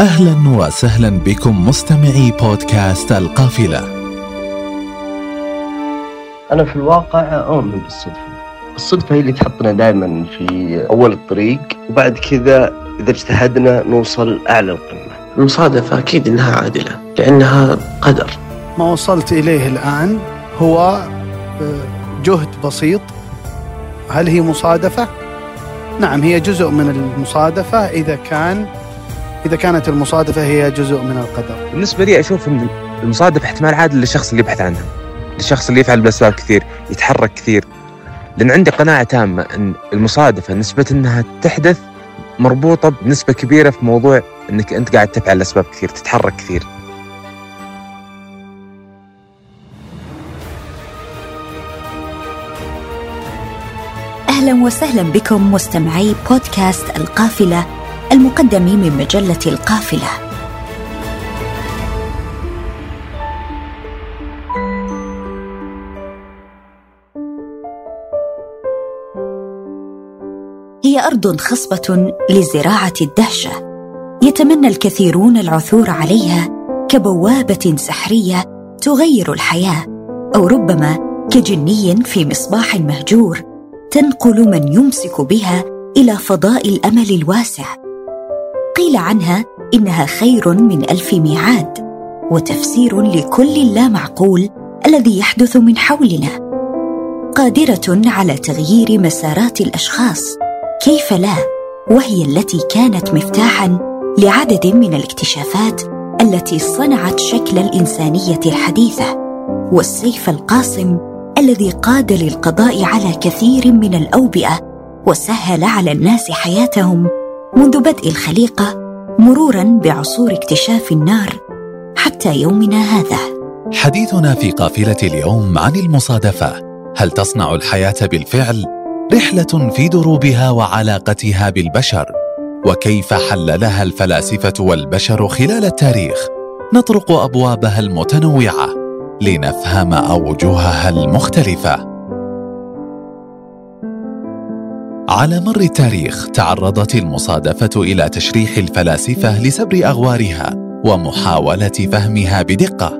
أهلا وسهلا بكم مستمعي بودكاست القافلة. أنا في الواقع أؤمن بالصدفة. الصدفة هي اللي تحطنا دائما في أول الطريق وبعد كذا إذا اجتهدنا نوصل أعلى القمة. المصادفة أكيد إنها عادلة لأنها قدر. ما وصلت إليه الآن هو آه، جهد بسيط هل هي مصادفة؟ نعم هي جزء من المصادفة إذا كان إذا كانت المصادفة هي جزء من القدر. بالنسبة لي أشوف إن المصادفة احتمال عادل للشخص اللي يبحث عنها. للشخص اللي يفعل باسباب كثير، يتحرك كثير. لأن عندي قناعة تامة إن المصادفة نسبة إنها تحدث مربوطة بنسبة كبيرة في موضوع إنك أنت قاعد تفعل اسباب كثير، تتحرك كثير. أهلا وسهلا بكم مستمعي بودكاست القافلة المقدم من مجلة القافلة. هي أرض خصبة لزراعة الدهشة يتمنى الكثيرون العثور عليها كبوابة سحرية تغير الحياة أو ربما كجني في مصباح مهجور تنقل من يمسك بها إلى فضاء الأمل الواسع. قيل عنها إنها خير من ألف ميعاد وتفسير لكل اللا معقول الذي يحدث من حولنا. قادرة على تغيير مسارات الأشخاص كيف لا؟ وهي التي كانت مفتاحا لعدد من الاكتشافات التي صنعت شكل الإنسانية الحديثة والسيف القاصم الذي قاد للقضاء على كثير من الأوبئة وسهل على الناس حياتهم منذ بدء الخليقة مرورا بعصور اكتشاف النار حتى يومنا هذا. حديثنا في قافلة اليوم عن المصادفة. هل تصنع الحياة بالفعل رحلة في دروبها وعلاقتها بالبشر؟ وكيف حللها الفلاسفة والبشر خلال التاريخ؟ نطرق أبوابها المتنوعة. لنفهم أوجهها المختلفة. على مر التاريخ تعرضت المصادفة إلى تشريح الفلاسفة لسبر أغوارها ومحاولة فهمها بدقة.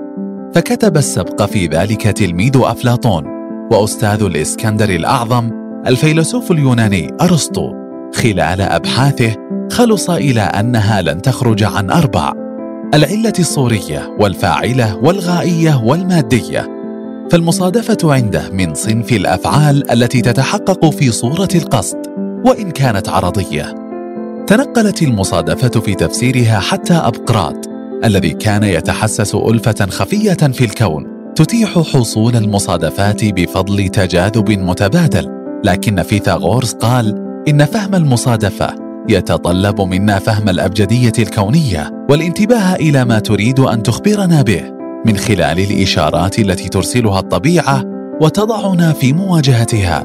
فكتب السبق في ذلك تلميذ أفلاطون وأستاذ الإسكندر الأعظم الفيلسوف اليوناني أرسطو. خلال أبحاثه خلص إلى أنها لن تخرج عن أربع. العله الصورية والفاعلة والغائية والمادية. فالمصادفة عنده من صنف الأفعال التي تتحقق في صورة القصد وإن كانت عرضية. تنقلت المصادفة في تفسيرها حتى أبقراط الذي كان يتحسس ألفة خفية في الكون تتيح حصول المصادفات بفضل تجاذب متبادل. لكن فيثاغورس قال إن فهم المصادفة يتطلب منا فهم الأبجدية الكونية والانتباه إلى ما تريد أن تخبرنا به من خلال الإشارات التي ترسلها الطبيعة وتضعنا في مواجهتها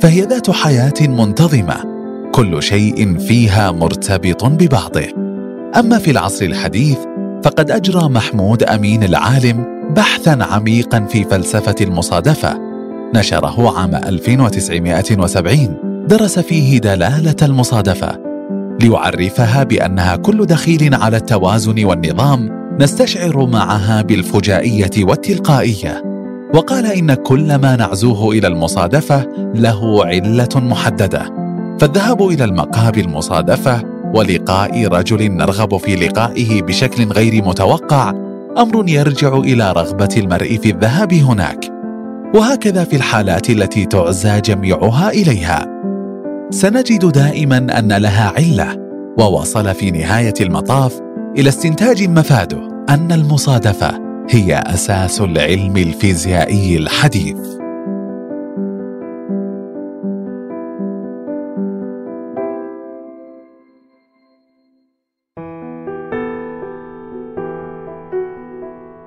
فهي ذات حياة منتظمة كل شيء فيها مرتبط ببعضه. أما في العصر الحديث فقد أجرى محمود أمين العالم بحثا عميقا في فلسفة المصادفة. نشره عام 1970 درس فيه دلالة المصادفة. ليعرفها بأنها كل دخيل على التوازن والنظام نستشعر معها بالفجائية والتلقائية. وقال إن كل ما نعزوه إلى المصادفة له علة محددة. فالذهاب إلى المقهى بالمصادفة ولقاء رجل نرغب في لقائه بشكل غير متوقع أمر يرجع إلى رغبة المرء في الذهاب هناك. وهكذا في الحالات التي تعزى جميعها إليها. سنجد دائما أن لها علة ووصل في نهاية المطاف إلى استنتاج مفاده أن المصادفة هي أساس العلم الفيزيائي الحديث.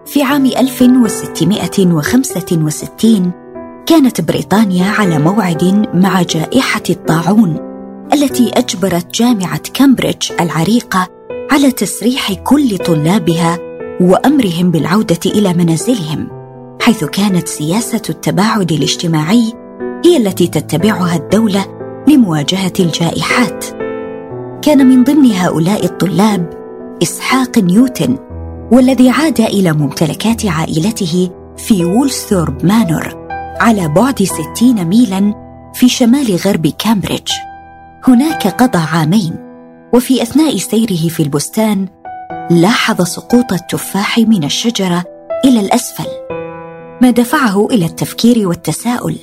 في عام 1665 كانت بريطانيا على موعد مع جائحة الطاعون التي أجبرت جامعة كامبريدج العريقة على تسريح كل طلابها وأمرهم بالعودة إلى منازلهم حيث كانت سياسة التباعد الاجتماعي هي التي تتبعها الدولة لمواجهة الجائحات. كان من ضمن هؤلاء الطلاب إسحاق نيوتن والذي عاد إلى ممتلكات عائلته في وولستورب مانور على بعد ستين ميلا في شمال غرب كامبريدج. هناك قضى عامين وفي أثناء سيره في البستان لاحظ سقوط التفاح من الشجرة إلى الأسفل. ما دفعه إلى التفكير والتساؤل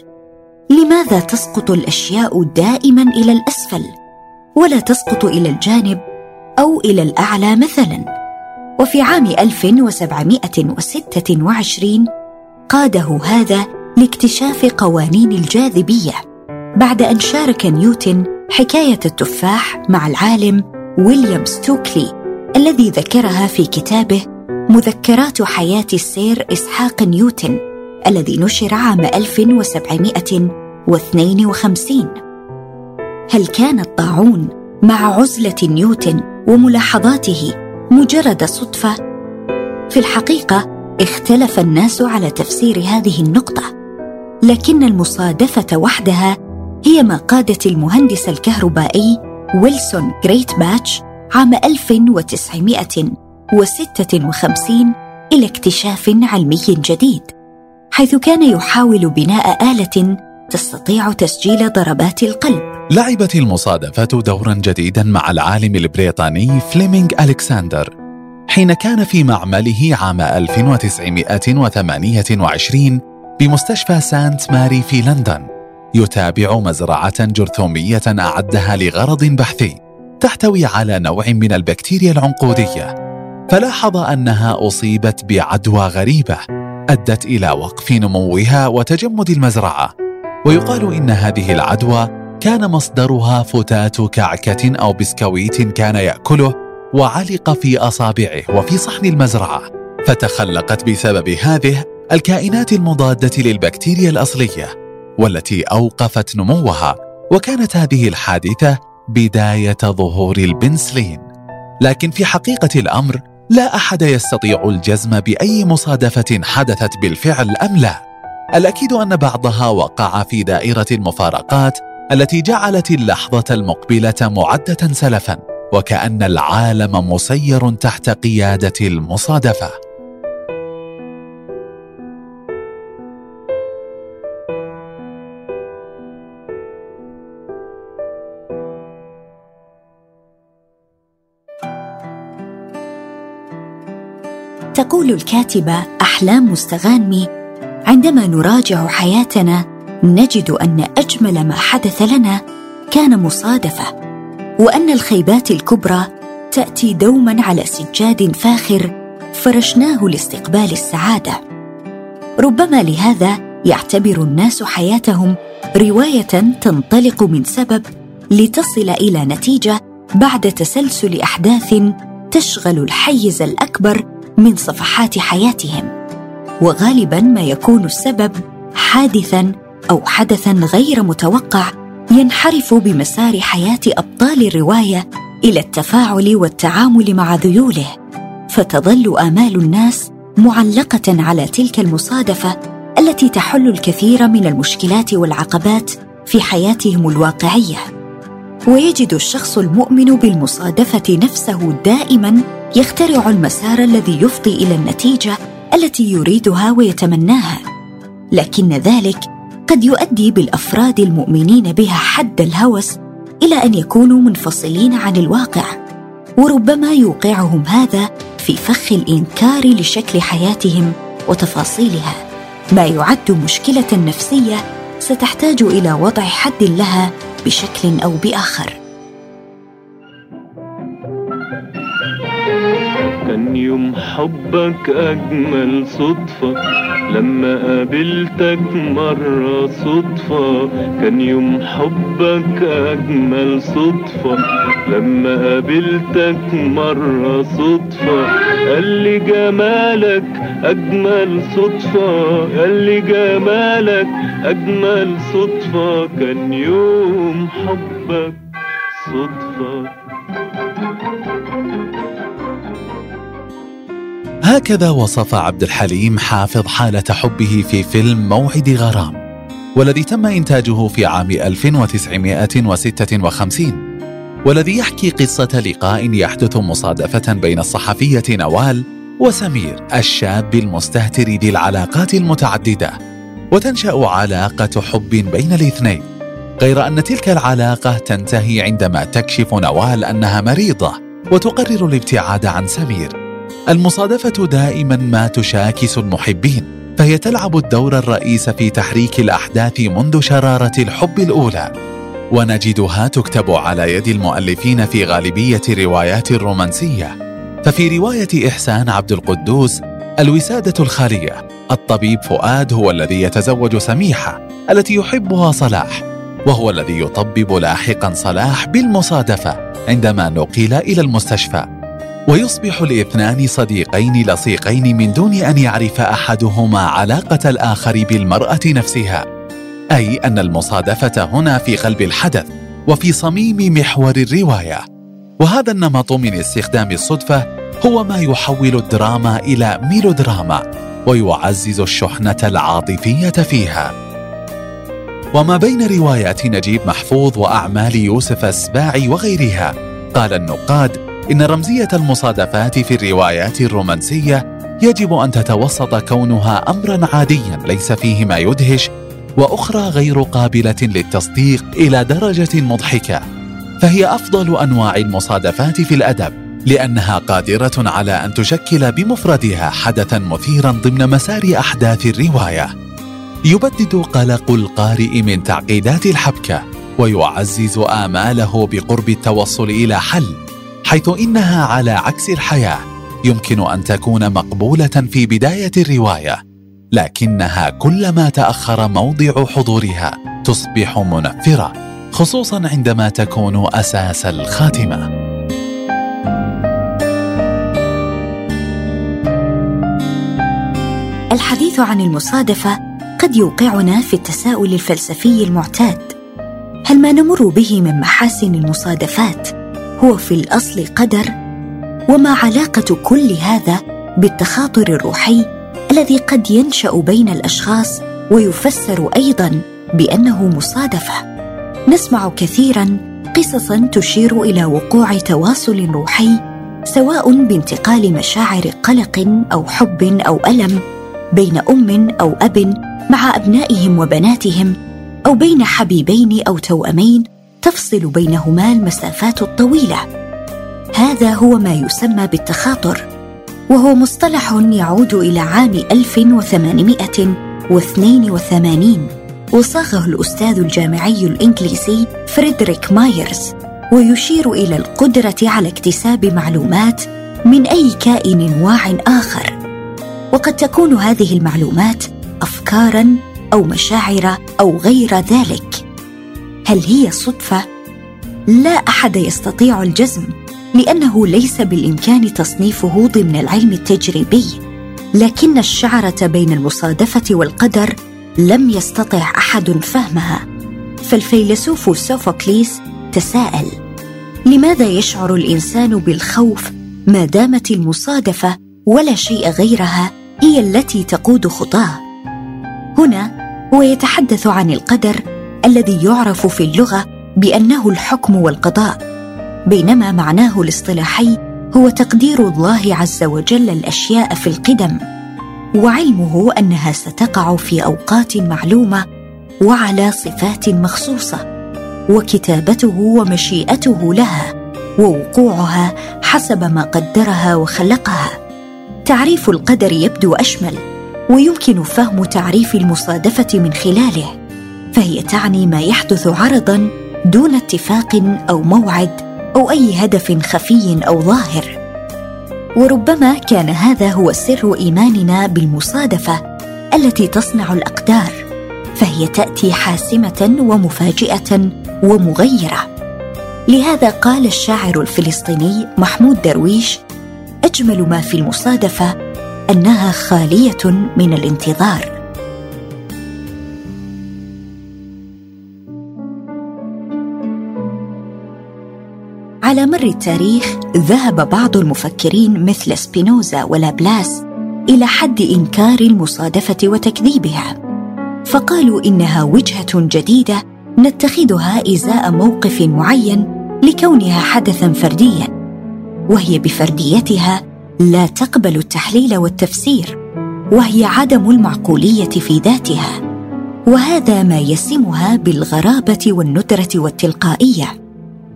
لماذا تسقط الأشياء دائما إلى الأسفل ولا تسقط إلى الجانب أو إلى الأعلى مثلا؟ وفي عام 1726 قاده هذا لاكتشاف قوانين الجاذبية. بعد أن شارك نيوتن حكاية التفاح مع العالم ويليام ستوكلي الذي ذكرها في كتابه مذكرات حياة السير إسحاق نيوتن الذي نشر عام 1752 هل كان الطاعون مع عزلة نيوتن وملاحظاته مجرد صدفة؟ في الحقيقة اختلف الناس على تفسير هذه النقطة. لكن المصادفة وحدها هي ما قادت المهندس الكهربائي ويلسون جريت باتش عام 1956 إلى اكتشاف علمي جديد حيث كان يحاول بناء آلة تستطيع تسجيل ضربات القلب. لعبت المصادفة دورا جديدا مع العالم البريطاني فليمينغ ألكساندر حين كان في معمله عام 1928 بمستشفى سانت ماري في لندن. يتابع مزرعة جرثومية أعدها لغرض بحثي تحتوي على نوع من البكتيريا العنقودية. فلاحظ أنها أصيبت بعدوى غريبة أدت إلى وقف نموها وتجمد المزرعة. ويقال إن هذه العدوى كان مصدرها فتات كعكة أو بسكويت كان يأكله وعلق في أصابعه وفي صحن المزرعة فتخلقت بسبب هذه الكائنات المضادة للبكتيريا الأصلية والتي أوقفت نموها وكانت هذه الحادثة بداية ظهور البنسلين. لكن في حقيقة الأمر لا أحد يستطيع الجزم بأي مصادفة حدثت بالفعل أم لا. الأكيد أن بعضها وقع في دائرة المفارقات التي جعلت اللحظة المقبلة معدة سلفا وكأن العالم مسير تحت قيادة المصادفة. تقول الكاتبة أحلام مستغانمي عندما نراجع حياتنا نجد أن أجمل ما حدث لنا كان مصادفة وأن الخيبات الكبرى تأتي دوما على سجاد فاخر فرشناه لاستقبال السعادة. ربما لهذا يعتبر الناس حياتهم رواية تنطلق من سبب لتصل إلى نتيجة بعد تسلسل أحداث تشغل الحيز الأكبر من صفحات حياتهم وغالبا ما يكون السبب حادثا أو حدثا غير متوقع ينحرف بمسار حياة أبطال الرواية إلى التفاعل والتعامل مع ذيوله. فتظل آمال الناس معلقة على تلك المصادفة التي تحل الكثير من المشكلات والعقبات في حياتهم الواقعية. ويجد الشخص المؤمن بالمصادفة نفسه دائما يخترع المسار الذي يفضي إلى النتيجة التي يريدها ويتمناها. لكن ذلك قد يؤدي بالأفراد المؤمنين بها حد الهوس إلى أن يكونوا منفصلين عن الواقع وربما يوقعهم هذا في فخ الإنكار لشكل حياتهم وتفاصيلها. ما يعد مشكلة نفسية ستحتاج إلى وضع حد لها بشكل أو بآخر. كان يوم حبك أجمل صدفة. لما قابلتك مرة صدفة كان يوم حبك أجمل صدفة. لما قابلتك مرة صدفة قال لي جمالك أجمل صدفة. قال لي جمالك أجمل صدفة. كان يوم حبك صدفة. هكذا وصف عبد الحليم حافظ حالة حبه في فيلم موعد غرام والذي تم إنتاجه في عام 1956 والذي يحكي قصة لقاء يحدث مصادفة بين الصحفية نوال وسمير الشاب المستهتر ذي العلاقات المتعددة وتنشأ علاقة حب بين الاثنين غير أن تلك العلاقة تنتهي عندما تكشف نوال أنها مريضة وتقرر الابتعاد عن سمير. المصادفة دائما ما تشاكس المحبين فهي تلعب الدور الرئيس في تحريك الأحداث منذ شرارة الحب الأولى. ونجدها تكتب على يد المؤلفين في غالبية الروايات الرومانسية. ففي رواية إحسان عبد القدوس الوسادة الخالية الطبيب فؤاد هو الذي يتزوج سميحة التي يحبها صلاح وهو الذي يطبب لاحقا صلاح بالمصادفة عندما نقل إلى المستشفى. ويصبح الاثنان صديقين لصيقين من دون أن يعرف أحدهما علاقة الآخر بالمرأة نفسها. أي أن المصادفة هنا في قلب الحدث وفي صميم محور الرواية. وهذا النمط من استخدام الصدفة هو ما يحول الدراما إلى ميلودراما ويعزز الشحنة العاطفية فيها. وما بين روايات نجيب محفوظ وأعمال يوسف السباعي وغيرها قال النقاد إن رمزية المصادفات في الروايات الرومانسية يجب أن تتوسط كونها أمرا عاديا ليس فيه ما يدهش وأخرى غير قابلة للتصديق إلى درجة مضحكة. فهي أفضل أنواع المصادفات في الأدب لأنها قادرة على أن تشكل بمفردها حدثا مثيرا ضمن مسار أحداث الرواية. يبدد قلق القارئ من تعقيدات الحبكة ويعزز آماله بقرب التوصل إلى حل حيث إنها على عكس الحياة. يمكن أن تكون مقبولة في بداية الرواية لكنها كلما تأخر موضع حضورها تصبح منفرة خصوصا عندما تكون أساس الخاتمة. الحديث عن المصادفة قد يوقعنا في التساؤل الفلسفي المعتاد. هل ما نمر به من محاسن المصادفات هو في الأصل قدر وما علاقة كل هذا بالتخاطر الروحي الذي قد ينشأ بين الأشخاص ويفسر أيضا بأنه مصادفة. نسمع كثيرا قصصا تشير إلى وقوع تواصل روحي سواء بانتقال مشاعر قلق أو حب أو ألم بين أم أو أب مع أبنائهم وبناتهم أو بين حبيبين أو توأمين تفصل بينهما المسافات الطويلة. هذا هو ما يسمى بالتخاطر وهو مصطلح يعود إلى عام 1882 وصاغه الأستاذ الجامعي الإنجليزي فريدريك مايرز ويشير إلى القدرة على اكتساب معلومات من أي كائن واع آخر. وقد تكون هذه المعلومات أفكارا أو مشاعر أو غير ذلك. هل هي صدفة؟ لا أحد يستطيع الجزم لأنه ليس بالإمكان تصنيفه ضمن العلم التجريبي. لكن الشعرة بين المصادفة والقدر لم يستطع أحد فهمها. فالفيلسوف سوفوكليس تساءل لماذا يشعر الإنسان بالخوف ما دامت المصادفة ولا شيء غيرها هي التي تقود خطاه؟ هنا هو يتحدث عن القدر الذي يعرف في اللغة بأنه الحكم والقضاء بينما معناه الاصطلاحي هو تقدير الله عز وجل الأشياء في القدم وعلمه أنها ستقع في أوقات معلومة وعلى صفات مخصوصة وكتابته ومشيئته لها ووقوعها حسب ما قدرها وخلقها. تعريف القدر يبدو أشمل ويمكن فهم تعريف المصادفة من خلاله. فهي تعني ما يحدث عرضا دون اتفاق أو موعد أو أي هدف خفي أو ظاهر. وربما كان هذا هو سر إيماننا بالمصادفة التي تصنع الأقدار فهي تأتي حاسمة ومفاجئة ومغيرة. لهذا قال الشاعر الفلسطيني محمود درويش أجمل ما في المصادفة أنها خالية من الانتظار. على مر التاريخ ذهب بعض المفكرين مثل سبينوزا ولابلاس إلى حد إنكار المصادفة وتكذيبها. فقالوا إنها وجهة جديدة نتخذها إزاء موقف معين لكونها حدثا فرديا وهي بفرديتها لا تقبل التحليل والتفسير وهي عدم المعقولية في ذاتها. وهذا ما يسمها بالغرابة والندرة والتلقائية.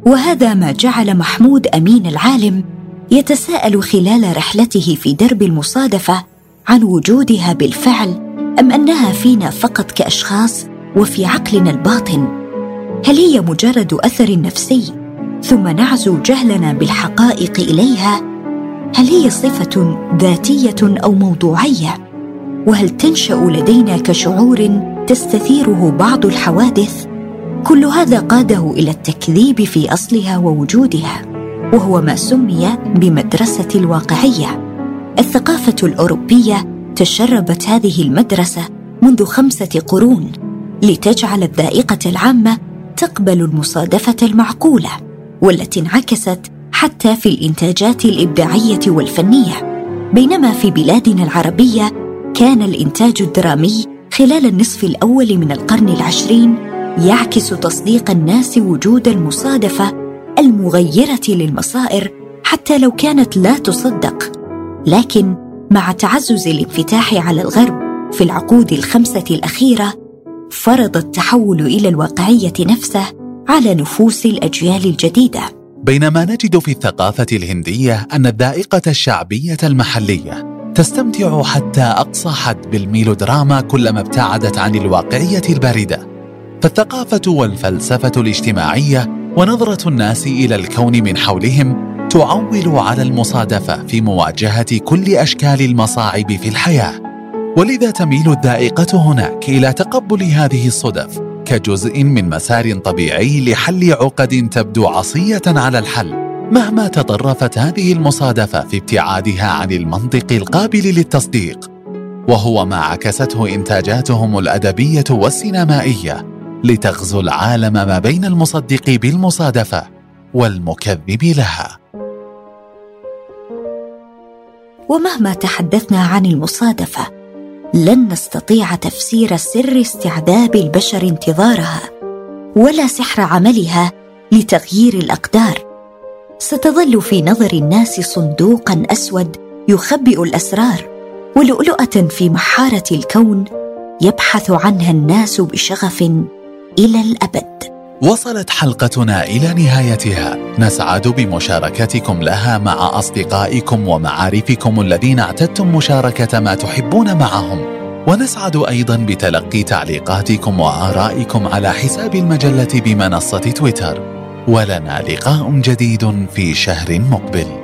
وهذا ما جعل محمود أمين العالم يتساءل خلال رحلته في درب المصادفة عن وجودها بالفعل أم أنها فينا فقط كأشخاص وفي عقلنا الباطن؟ هل هي مجرد أثر نفسي ثم نعزو جهلنا بالحقائق إليها؟ هل هي صفة ذاتية أو موضوعية؟ وهل تنشأ لدينا كشعور تستثيره بعض الحوادث؟ كل هذا قاده إلى التكذيب في أصلها ووجودها وهو ما سمي بمدرسة الواقعية. الثقافة الأوروبية تشربت هذه المدرسة منذ خمسة قرون لتجعل الذائقة العامة تقبل المصادفة المعقولة والتي انعكست حتى في الإنتاجات الإبداعية والفنية. بينما في بلادنا العربية كان الإنتاج الدرامي خلال النصف الأول من القرن العشرين يعكس تصديق الناس وجود المصادفة المغيرة للمصائر حتى لو كانت لا تصدق. لكن مع تعزز الانفتاح على الغرب في العقود الخمسة الأخيرة فرض التحول إلى الواقعية نفسه على نفوس الأجيال الجديدة. بينما نجد في الثقافة الهندية أن الذائقة الشعبية المحلية تستمتع حتى أقصى حد بالميلودراما كلما ابتعدت عن الواقعية الباردة. فالثقافه والفلسفة الاجتماعية ونظرة الناس إلى الكون من حولهم تعول على المصادفة في مواجهة كل أشكال المصاعب في الحياة. ولذا تميل الذائقه هناك إلى تقبل هذه الصدف كجزء من مسار طبيعي لحل عقد تبدو عصية على الحل. مهما تطرفت هذه المصادفة في ابتعادها عن المنطق القابل للتصديق وهو ما عكسته إنتاجاتهم الأدبية والسينمائية. لتغزو العالم ما بين المصدق بالمصادفة والمكذب لها. ومهما تحدثنا عن المصادفة لن نستطيع تفسير سر استعذاب البشر انتظارها ولا سحر عملها لتغيير الأقدار. ستظل في نظر الناس صندوقا أسود يخبئ الأسرار ولؤلؤة في محارة الكون يبحث عنها الناس بشغف إلى الأبد. وصلت حلقتنا إلى نهايتها. نسعد بمشاركتكم لها مع أصدقائكم ومعارفكم الذين اعتدتم مشاركة ما تحبون معهم. ونسعد أيضا بتلقي تعليقاتكم وآرائكم على حساب المجلة بمنصة تويتر. ولنا لقاء جديد في شهر مقبل.